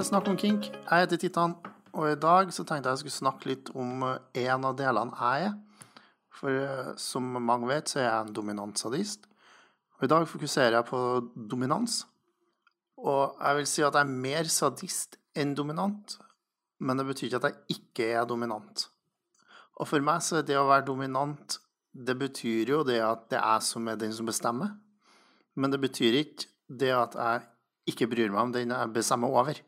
til Snakk om kink. Jeg heter Titan, og i dag så tenkte jeg jeg skulle snakke litt om eh, en av delene jeg er. For eh, som mange vet, så er jeg en dominant sadist. Og i dag fokuserer jeg på dominans. Og jeg vil si at jeg er mer sadist enn dominant, men det betyr ikke at jeg ikke er dominant. Og for meg så er det å være dominant Det betyr jo det at det er jeg som er den som bestemmer. Men det betyr ikke det at jeg ikke bryr meg om den jeg bestemmer over.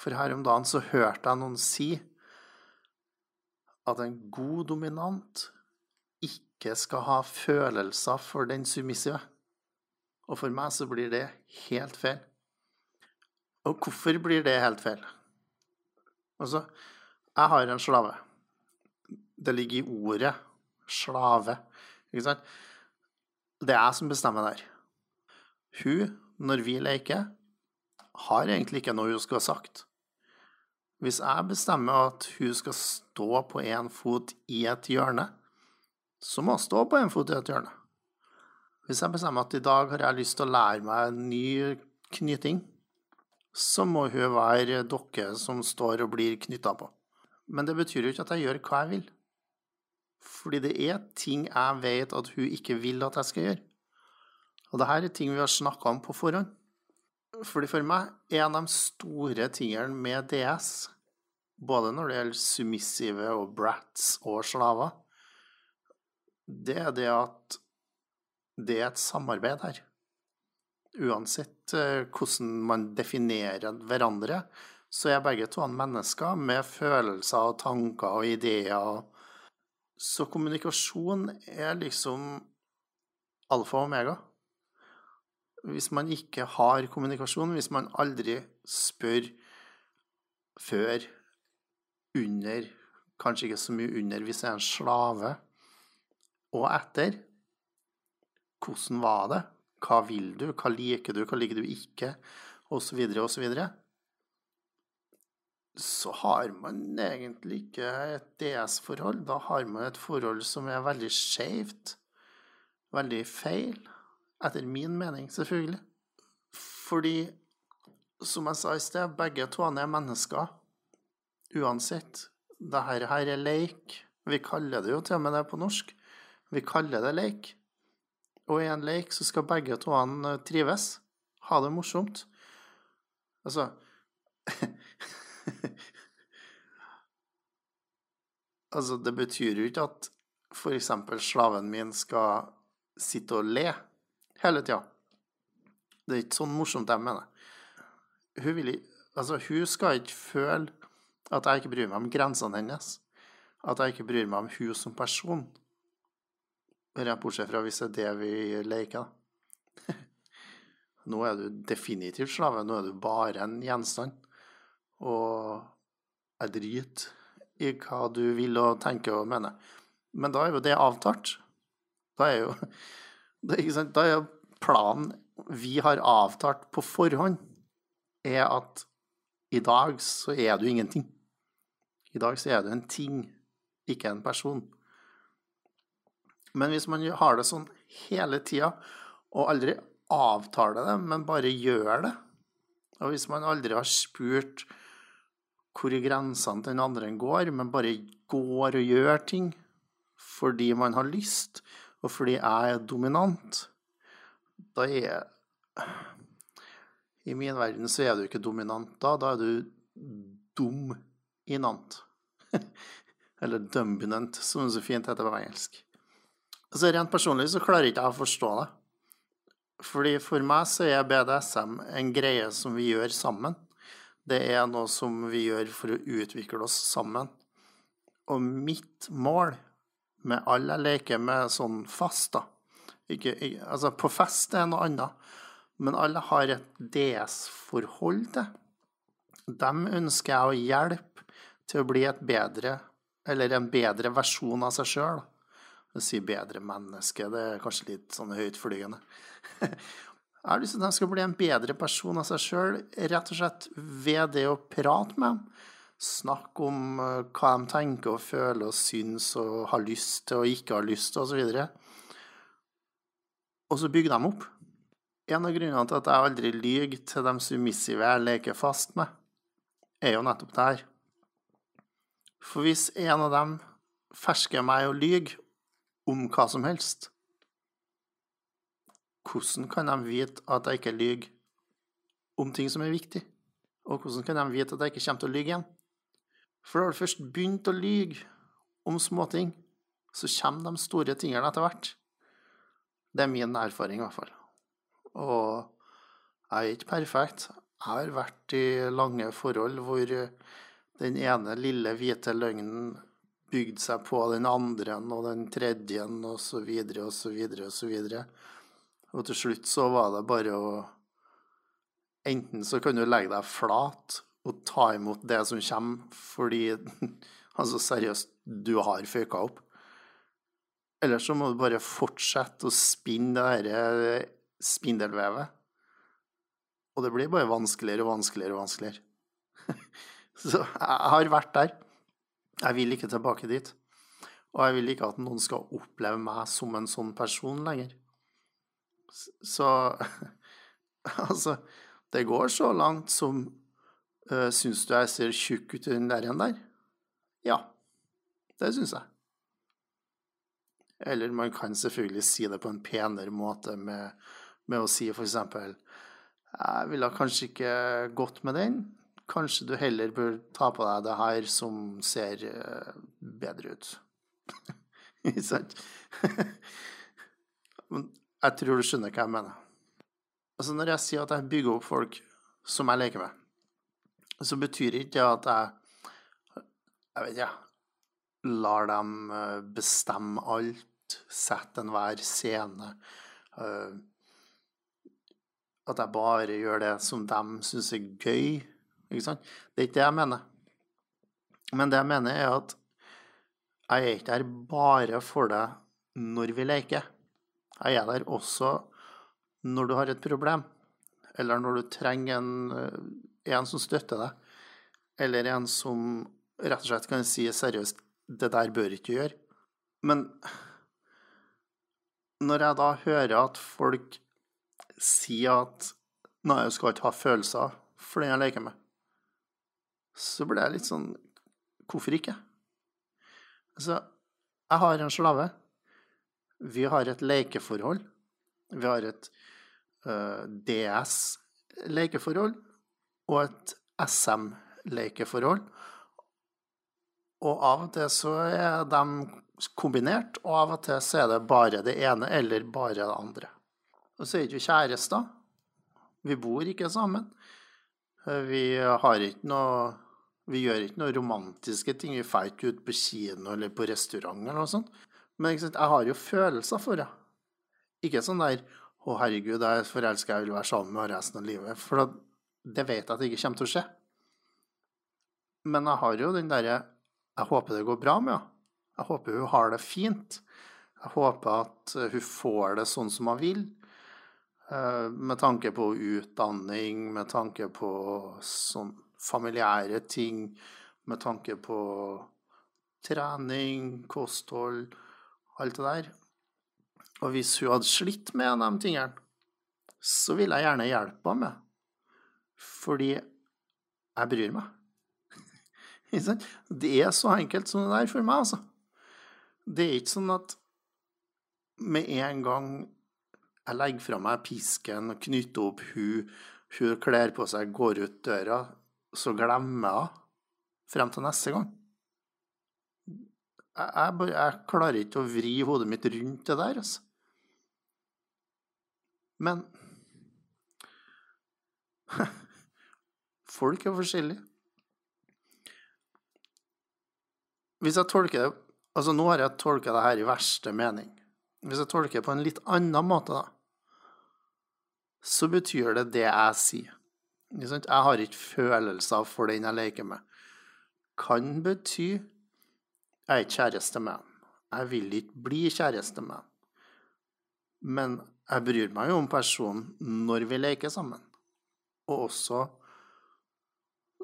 For her om dagen så hørte jeg noen si at en god dominant ikke skal ha følelser for den submissive. Og for meg så blir det helt feil. Og hvorfor blir det helt feil? Altså, jeg har en slave. Det ligger i ordet slave, ikke sant? Det er jeg som bestemmer der. Hun, når vi leker, har egentlig ikke noe hun skal ha sagt. Hvis jeg bestemmer at hun skal stå på én fot i et hjørne, så må hun stå på én fot i et hjørne. Hvis jeg bestemmer at i dag har jeg lyst til å lære meg en ny knyting, så må hun være dokke som står og blir knytta på. Men det betyr jo ikke at jeg gjør hva jeg vil. Fordi det er ting jeg vet at hun ikke vil at jeg skal gjøre. Og det her er ting vi har snakka om på forhånd. Fordi for meg, en av de store tingene med DS, både når det gjelder submissive og brats og slaver, det er det at det er et samarbeid her. Uansett eh, hvordan man definerer hverandre, så er begge to mennesker med følelser og tanker og ideer. Så kommunikasjon er liksom alfa og omega hvis man ikke har kommunikasjon, hvis man aldri spør før, under, kanskje ikke så mye under hvis jeg er en slave, og etter Hvordan var det? Hva vil du? Hva liker du? Hva liker du ikke? Og så videre og så videre. Så har man egentlig ikke et DS-forhold. Da har man et forhold som er veldig skjevt. Veldig feil. Etter min mening, selvfølgelig. Fordi, som jeg sa i sted, begge to er mennesker. Uansett. Dette her er leik. Vi kaller det jo til og med det på norsk. Vi kaller det leik. Og i en leik så skal begge to trives. Ha det morsomt. Altså Altså, det betyr jo ikke at f.eks. slaven min skal sitte og le hele tida. Det er ikke sånn morsomt jeg mener. Hun, vil, altså, hun skal ikke føle at jeg ikke bryr meg om grensene hennes. At jeg ikke bryr meg om hun som person. Bortsett fra hvis det er det vi leker. Nå er du definitivt slave. Nå er du bare en gjenstand. Og jeg driter i hva du vil og tenker og mener. Men da er jo det avtalt. Da er jo det, Da er planen vi har avtalt på forhånd, er at i dag så er du ingenting. I dag så er du en ting, ikke en person. Men hvis man har det sånn hele tida, og aldri avtaler det, men bare gjør det, og hvis man aldri har spurt hvor grensene til den andre går, men bare går og gjør ting fordi man har lyst, og fordi jeg er dominant, da er I min verden så er du ikke dominant da, da er du dum-inant. Eller dominant, som det så fint heter på engelsk. Altså Rent personlig så klarer ikke jeg å forstå det. Fordi For meg så er BDSM en greie som vi gjør sammen. Det er noe som vi gjør for å utvikle oss sammen. Og mitt mål med alle jeg leker med sånn fast, da ikke, ikke, Altså, på fest er noe annet, men alle har et DS-forhold til. Dem ønsker jeg å hjelpe til å bli et bedre, eller en bedre versjon av seg sjøl. Å si bedre menneske, det er kanskje litt sånn høytflygende. Jeg har lyst til at de skal bli en bedre person av seg sjøl, rett og slett ved det å prate med dem. Snakke om eh, hva de tenker og føler og syns og har lyst til og ikke har lyst til, osv. Og, så så bygge de opp. En av grunnene til at jeg aldri lyver til de submissive jeg leker fast med, er jo nettopp det her. For hvis en av dem fersker meg og lyver om hva som helst, hvordan kan de vite at jeg ikke lyver om ting som er viktig? Og hvordan kan de vite at jeg ikke kommer til å lyve igjen? For har du først begynt å lyge om småting, så kommer de store tingene etter hvert. Det er min erfaring, i hvert fall. Og jeg er ikke perfekt. Jeg har vært i lange forhold hvor den ene lille hvite løgnen bygde seg på den andre og den tredje og så videre og så videre og så videre. Og til slutt så var det bare å Enten så kan du legge deg flat og ta imot det som kommer, fordi Altså, seriøst, du har føyka opp. Eller så må du bare fortsette å spinne det dette spindelvevet. Og det blir bare vanskeligere og vanskeligere og vanskeligere. Så jeg har vært der. Jeg vil ikke tilbake dit. Og jeg vil ikke at noen skal oppleve meg som en sånn person lenger. Så Altså, det går så langt som uh, Syns du jeg ser tjukk ut i den der igjen der? Ja, det syns jeg. Eller man kan selvfølgelig si det på en penere måte med, med å si eksempel Jeg ville kanskje ikke gått med den. Kanskje du heller bør ta på deg det her som ser uh, bedre ut. Ikke sant? Jeg tror du skjønner hva jeg mener. Altså Når jeg sier at jeg bygger opp folk som jeg leker med, så betyr ikke det at jeg Jeg vet ikke, lar dem eh, bestemme alt, sette enhver scene. Eh, at jeg bare gjør det som de syns er gøy. Ikke sant? Det er ikke det jeg mener. Men det jeg mener, er at jeg er ikke der bare for deg når vi leker. Jeg er der også når du har et problem, eller når du trenger en, eh, en som støtter deg, eller en som rett og slett kan si seriøst 'det der bør ikke gjøre'. Men når jeg da hører at folk sier at 'nei, jeg skal ikke ha følelser for den jeg leker med', så blir jeg litt sånn Hvorfor ikke? Altså, jeg har en slave. Vi har et lekeforhold. Vi har et uh, DS-lekeforhold og et SM-lekeforhold. Og av og til så er de kombinert, og av og til så er det bare det ene eller bare det andre. Og så er ikke jo kjærester. Vi bor ikke sammen. Vi har ikke noe Vi gjør ikke noe romantiske ting. Vi drar ikke ut på kino eller på restaurant eller noe sånt. Men jeg har jo følelser for henne. Ikke sånn der 'Å, herregud, jeg er forelska, jeg vil være sammen med resten av livet'. For det vet jeg at det ikke kommer til å skje. Men jeg har jo den derre jeg håper det går bra med henne. Jeg håper hun har det fint. Jeg håper at hun får det sånn som hun vil. Eh, med tanke på utdanning, med tanke på sånn familiære ting, med tanke på trening, kosthold, alt det der. Og hvis hun hadde slitt med de tingene, så ville jeg gjerne hjelpe henne med. Fordi jeg bryr meg. Det er så enkelt som det der for meg, altså. Det er ikke sånn at med en gang jeg legger fra meg pisken og knytter opp hun, hun kler på seg, går ut døra, så glemmer jeg frem til neste gang. Jeg, jeg, jeg, klarer ikke å vri hodet mitt rundt det der, altså. Men Folk er forskjellige. Hvis jeg tolker det Altså, nå har jeg tolka det her i verste mening. Hvis jeg tolker det på en litt annen måte, da, så betyr det det jeg sier. Jeg har ikke følelser for den jeg leker med. Kan bety jeg er ikke kjæreste med ham. Jeg vil ikke bli kjæreste med ham. Men jeg bryr meg jo om personen når vi leker sammen. Og også,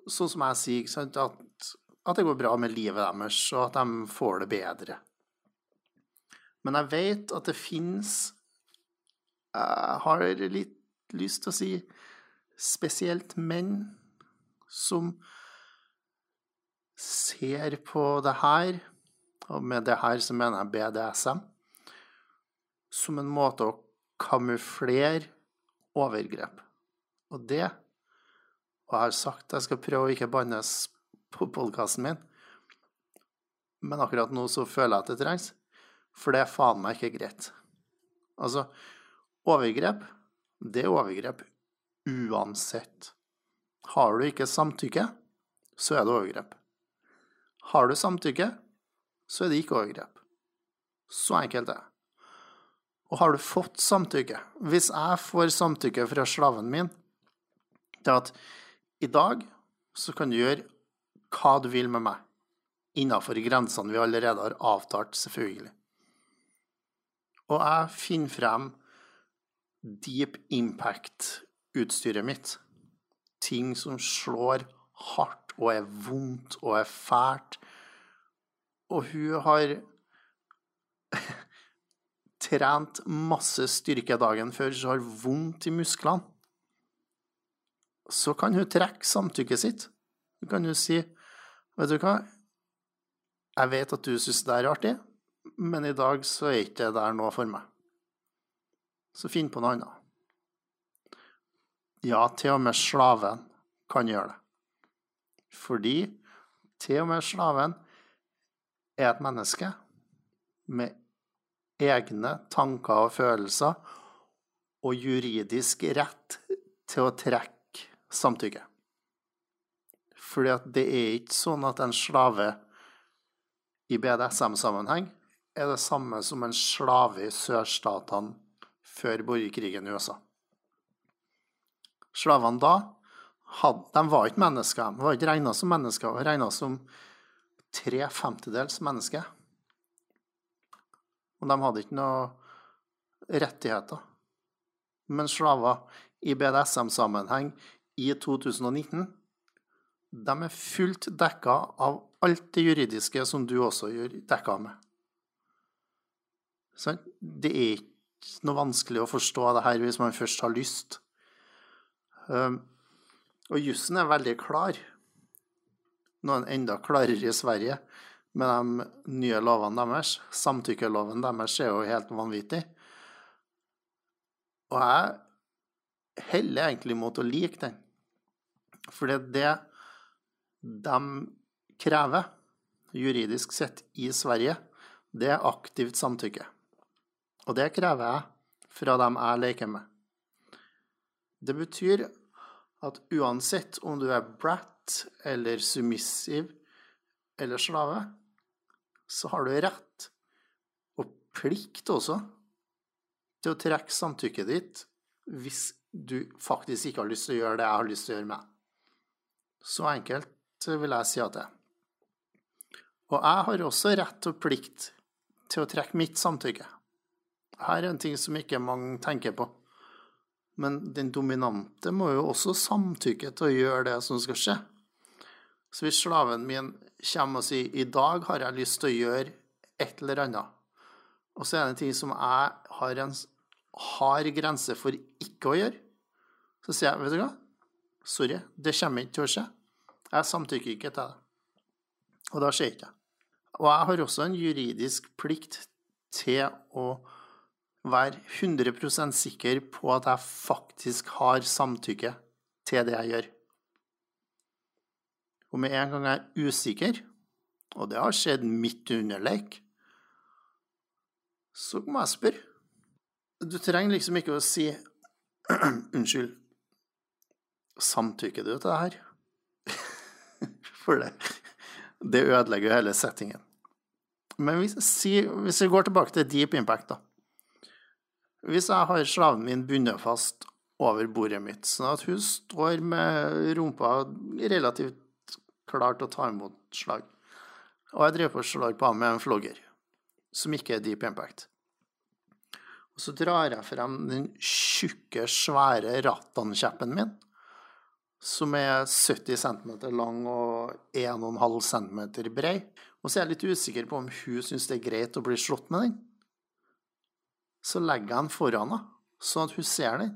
sånn som jeg sier, at at det går bra med livet deres, og at de får det bedre. Men jeg vet at det fins Jeg har litt lyst til å si spesielt menn som ser på det her, og med det her så mener jeg BDSM, som en måte å kamuflere overgrep. Og det Og jeg har sagt jeg skal prøve å ikke bannes på podkasten min, men akkurat nå så føler jeg at det trengs, for det er faen meg ikke greit. Altså, overgrep, det er overgrep uansett. Har du ikke samtykke, så er det overgrep. Har du samtykke, så er det ikke overgrep. Så enkelt er det. Og har du fått samtykke Hvis jeg får samtykke fra slaven min til at i dag så kan du gjøre hva du vil med meg, innafor grensene vi allerede har avtalt, selvfølgelig. Og jeg finner frem deep impact-utstyret mitt. Ting som slår hardt og er vondt og er fælt. Og hun har trent masse styrke dagen før, så har vondt i musklene. Så kan hun trekke samtykket sitt. Så kan hun si, 'Vet du hva, jeg vet at du syns det er artig, men i dag så er ikke det der noe for meg.' Så finn på noe annet. Ja, til og med slaven kan gjøre det. Fordi til og med slaven er et menneske med egne tanker og følelser og juridisk rett til å trekke samtykke. Fordi at det er ikke sånn at en slave i BDSM-sammenheng er det samme som en slave i sørstatene før borgerkrigen i USA. Slavene da de var ikke mennesker. De var ikke regna som mennesker, de var regna som tre femtedels mennesker. Og de hadde ikke noe rettigheter. Men slaver i BDSM-sammenheng i 2019, de er fullt dekka av alt det juridiske som du også gjør dekka med. Så det er ikke noe vanskelig å forstå det her hvis man først har lyst. Um, og jussen er veldig klar. Noen enda klarere i Sverige med de nye lovene deres. Samtykkeloven deres er jo helt vanvittig. Og jeg heller egentlig mot å like den. For det det de krever, juridisk sett, i Sverige, det er aktivt samtykke. Og det krever jeg fra dem jeg leker med. Det betyr at uansett om du er brat eller submissiv eller slave, så har du rett, og plikt også, til å trekke samtykket ditt hvis du faktisk ikke har lyst til å gjøre det jeg har lyst til å gjøre med. Så enkelt vil jeg si at det er. Og jeg har også rett og plikt til å trekke mitt samtykke. Her er en ting som ikke mange tenker på. Men den dominante må jo også samtykke til å gjøre det som skal skje. Så hvis slaven min kommer og sier i dag har jeg lyst til å gjøre et eller annet, og så er det en ting som jeg har en hard grense for ikke å gjøre, så sier jeg vet du hva, sorry, det kommer ikke til å skje. Jeg samtykker ikke til det. Og da skjer ikke det. Og jeg har også en juridisk plikt til å være 100% sikker på at jeg faktisk har samtykke til det jeg gjør. Og med en gang jeg er usikker, og det har skjedd midt under lek, så må jeg spørre. Du trenger liksom ikke å si Unnskyld, samtykker du til det her? For det, det ødelegger jo hele settingen. Men hvis, vi går tilbake til deep impact, da. Hvis jeg har slaven min bundet fast over bordet mitt, sånn at hun står med rumpa relativt klar til å ta imot slag, og jeg driver på og slår på ham med en flogger, som ikke er deep impact. Og så drar jeg frem den tjukke, svære rattan-kjeppen min, som er 70 cm lang og 1,5 cm brei. Og så er jeg litt usikker på om hun syns det er greit å bli slått med den så legger jeg den foran henne, sånn at hun ser den.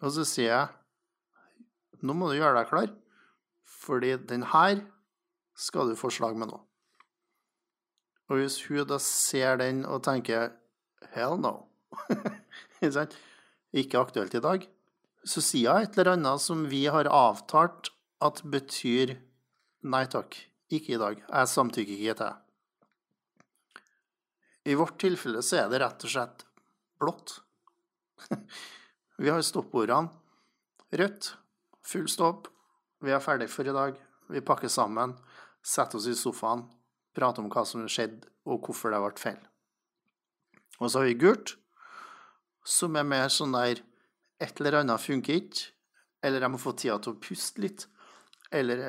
Og så sier jeg nå må du gjøre deg klar, fordi den her skal du få slag med nå. Og hvis hun da ser den og tenker hell no, ikke aktuelt i dag, så sier hun et eller annet som vi har avtalt at betyr nei takk, ikke i dag, jeg samtykker ikke til det. I vårt tilfelle så er det rett og slett blått. Vi har stoppordene rødt, full stopp, vi er ferdig for i dag, vi pakker sammen, setter oss i sofaen, prater om hva som skjedde, og hvorfor det ble feil. Og så har vi gult, som er mer sånn der et eller annet funker ikke, eller jeg må få tida til å puste litt, eller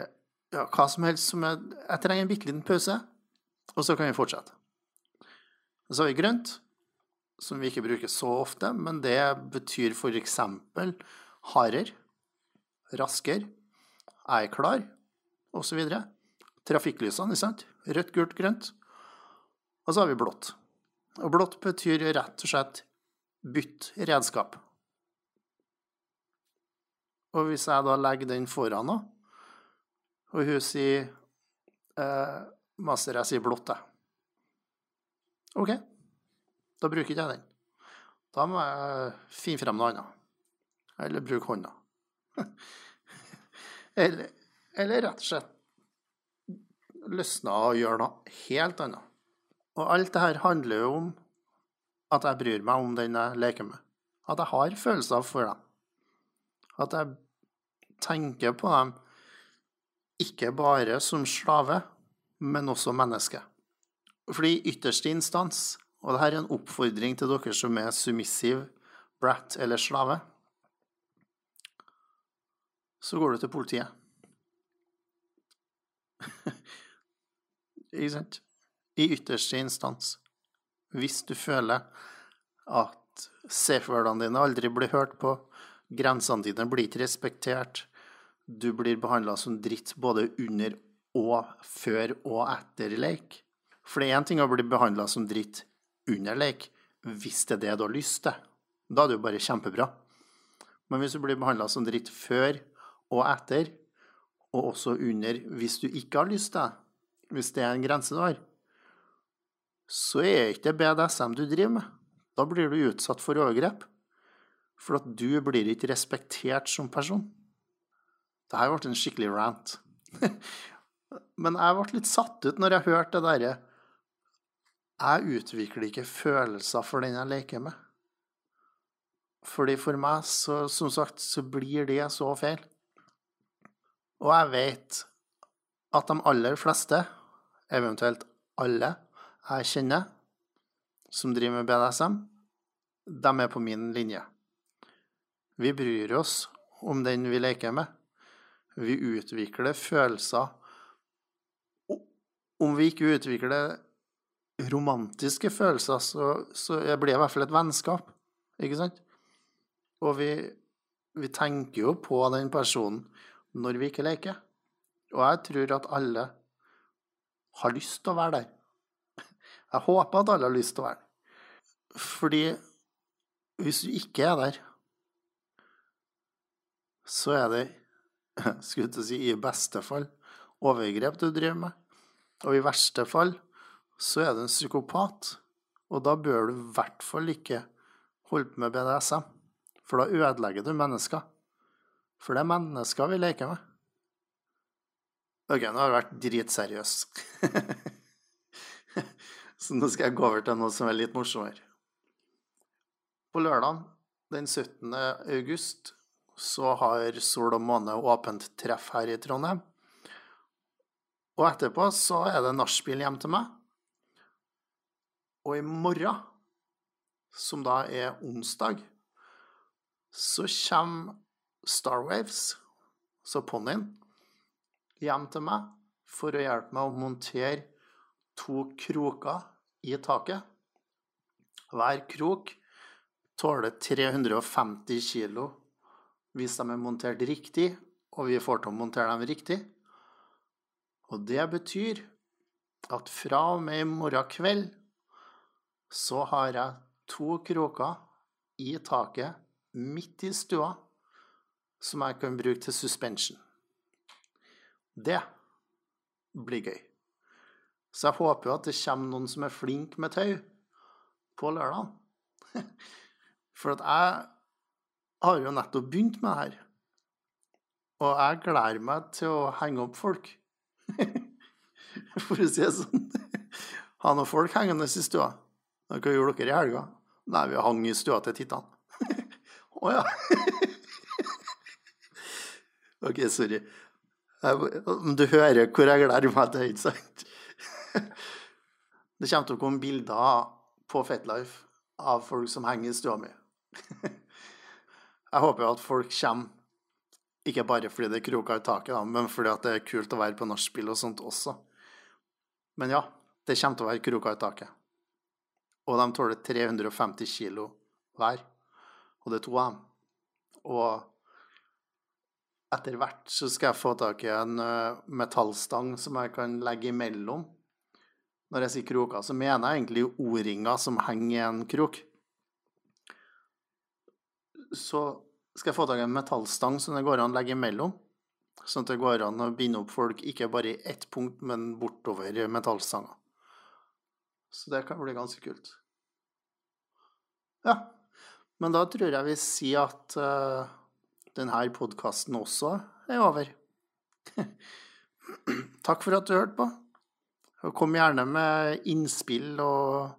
ja, hva som helst som jeg Jeg trenger en bitte liten pause, og så kan vi fortsette. Og så har vi grønt, som vi ikke bruker så ofte, men det betyr eksempel hardere, raskere, jeg er klar, osv. Trafikklysene, ikke sant? Rødt, gult, grønt. Og så har vi blått. Og blått betyr rett og slett bytt redskap. Og hvis jeg da legger den foran henne, og hun sier eh, Master, jeg sier blått, jeg. OK, da bruker ikke jeg den. Da må jeg finne frem noe annet. Eller bruke hånda. eller, eller rett og slett løsne og gjøre noe helt annet. Og alt det her handler jo om at jeg bryr meg om den jeg leker med. At jeg har følelser for dem. At jeg tenker på dem ikke bare som slave, men også menneske. Fordi i ytterste instans, og dette er en oppfordring til dere som er submissive, brat eller slave, så går du til politiet. Ikke sant? I ytterste instans. Hvis du føler at safe-wordene dine aldri blir hørt på, grensene dine blir ikke respektert, du blir behandla som dritt både under og før og etter leik. For det er én ting å bli behandla som dritt under leik, hvis det er det du har lyst til. Da er det jo bare kjempebra. Men hvis du blir behandla som dritt før og etter, og også under hvis du ikke har lyst til det, hvis det er en grense du har, så er ikke det BDSM du driver med. Da blir du utsatt for overgrep. For at du blir ikke respektert som person. Det her ble en skikkelig rant. Men jeg ble litt satt ut når jeg hørte det derre Jeg utvikler ikke følelser for den jeg leker med. Fordi for meg, så, som sagt, så blir det så feil. Og jeg vet at de aller fleste, eventuelt alle jeg kjenner som driver med BDSM, de er på min linje. Vi bryr oss om den vi leker med. Vi utvikler følelser. Om vi ikke utvikler romantiske følelser, så, så blir det i hvert fall et vennskap, ikke sant? Og vi, vi tenker jo på den personen når vi ikke leker. Og jeg tror at alle har lyst til å være der. Jeg håper at alle har lyst til å være der. Fordi hvis du ikke er der, så er det, skulle jeg si, i beste fall overgrep du driver med. Og i verste fall så er du en psykopat. Og da bør du i hvert fall ikke holde på med BDSM, for da ødelegger du mennesker. For det er mennesker vi leker med. Ok, nå har jeg vært dritseriøs. Så nå skal jeg gå over til noe som er litt morsommere. På lørdag den 17. august så har Sol og måne åpent treff her i Trondheim. Og etterpå så er det nachspiel hjem til meg. Og i morgen, som da er onsdag, så kommer Starwaves, så ponnien, hjem til meg for å hjelpe meg å montere to kroker i taket. Hver krok tåler 350 kilo hvis de er montert riktig, og vi får til å montere dem riktig. Og det betyr at fra og med i morgen kveld så har jeg to kroker i taket midt i stua som jeg kan bruke til suspension. Det blir gøy. Så jeg håper jo at det kommer noen som er flink med tau på lørdag. For at jeg har jo nettopp begynt med det her. Og jeg gleder meg til å henge opp folk. For å si det sånn. Ha noen folk hengende i stua. Hva gjorde dere i helga? Nei, vi hang i stua til tittene. Å oh, ja. OK, sorry. Om du hører hvor jeg gleder meg til, ikke sant? Det kommer til å komme bilder på Fetlife av folk som henger i stua mi. Jeg håper jo at folk kommer, ikke bare fordi det er kroker i taket, men fordi det er kult å være på nachspiel og sånt også. Men ja, det kommer til å være kroker i taket. Og de tåler 350 kilo hver. Og det er to av dem. Og etter hvert så skal jeg få tak i en eh, metallstang som jeg kan legge imellom. Når jeg sier kroker, så mener jeg egentlig O-ringer som henger i en krok. Så skal jeg få tak i en metallstang som det går an å legge imellom. Sånn at det går an å binde opp folk ikke bare i ett punkt, men bortover metallstanga. Så det kan bli ganske kult. Ja. Men da tror jeg vi sier at uh, denne podkasten også er over. Takk for at du hørte på. Kom gjerne med innspill, og,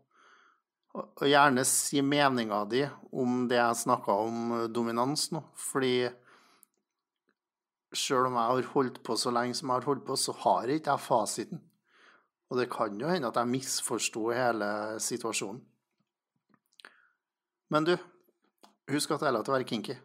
og gjerne si meninga di om det jeg snakka om dominans nå. Fordi sjøl om jeg har holdt på så lenge som jeg har holdt på, så har ikke jeg fasiten. Og det kan jo hende at jeg misforsto hele situasjonen. Men du, husk at det er lov til å være kinky.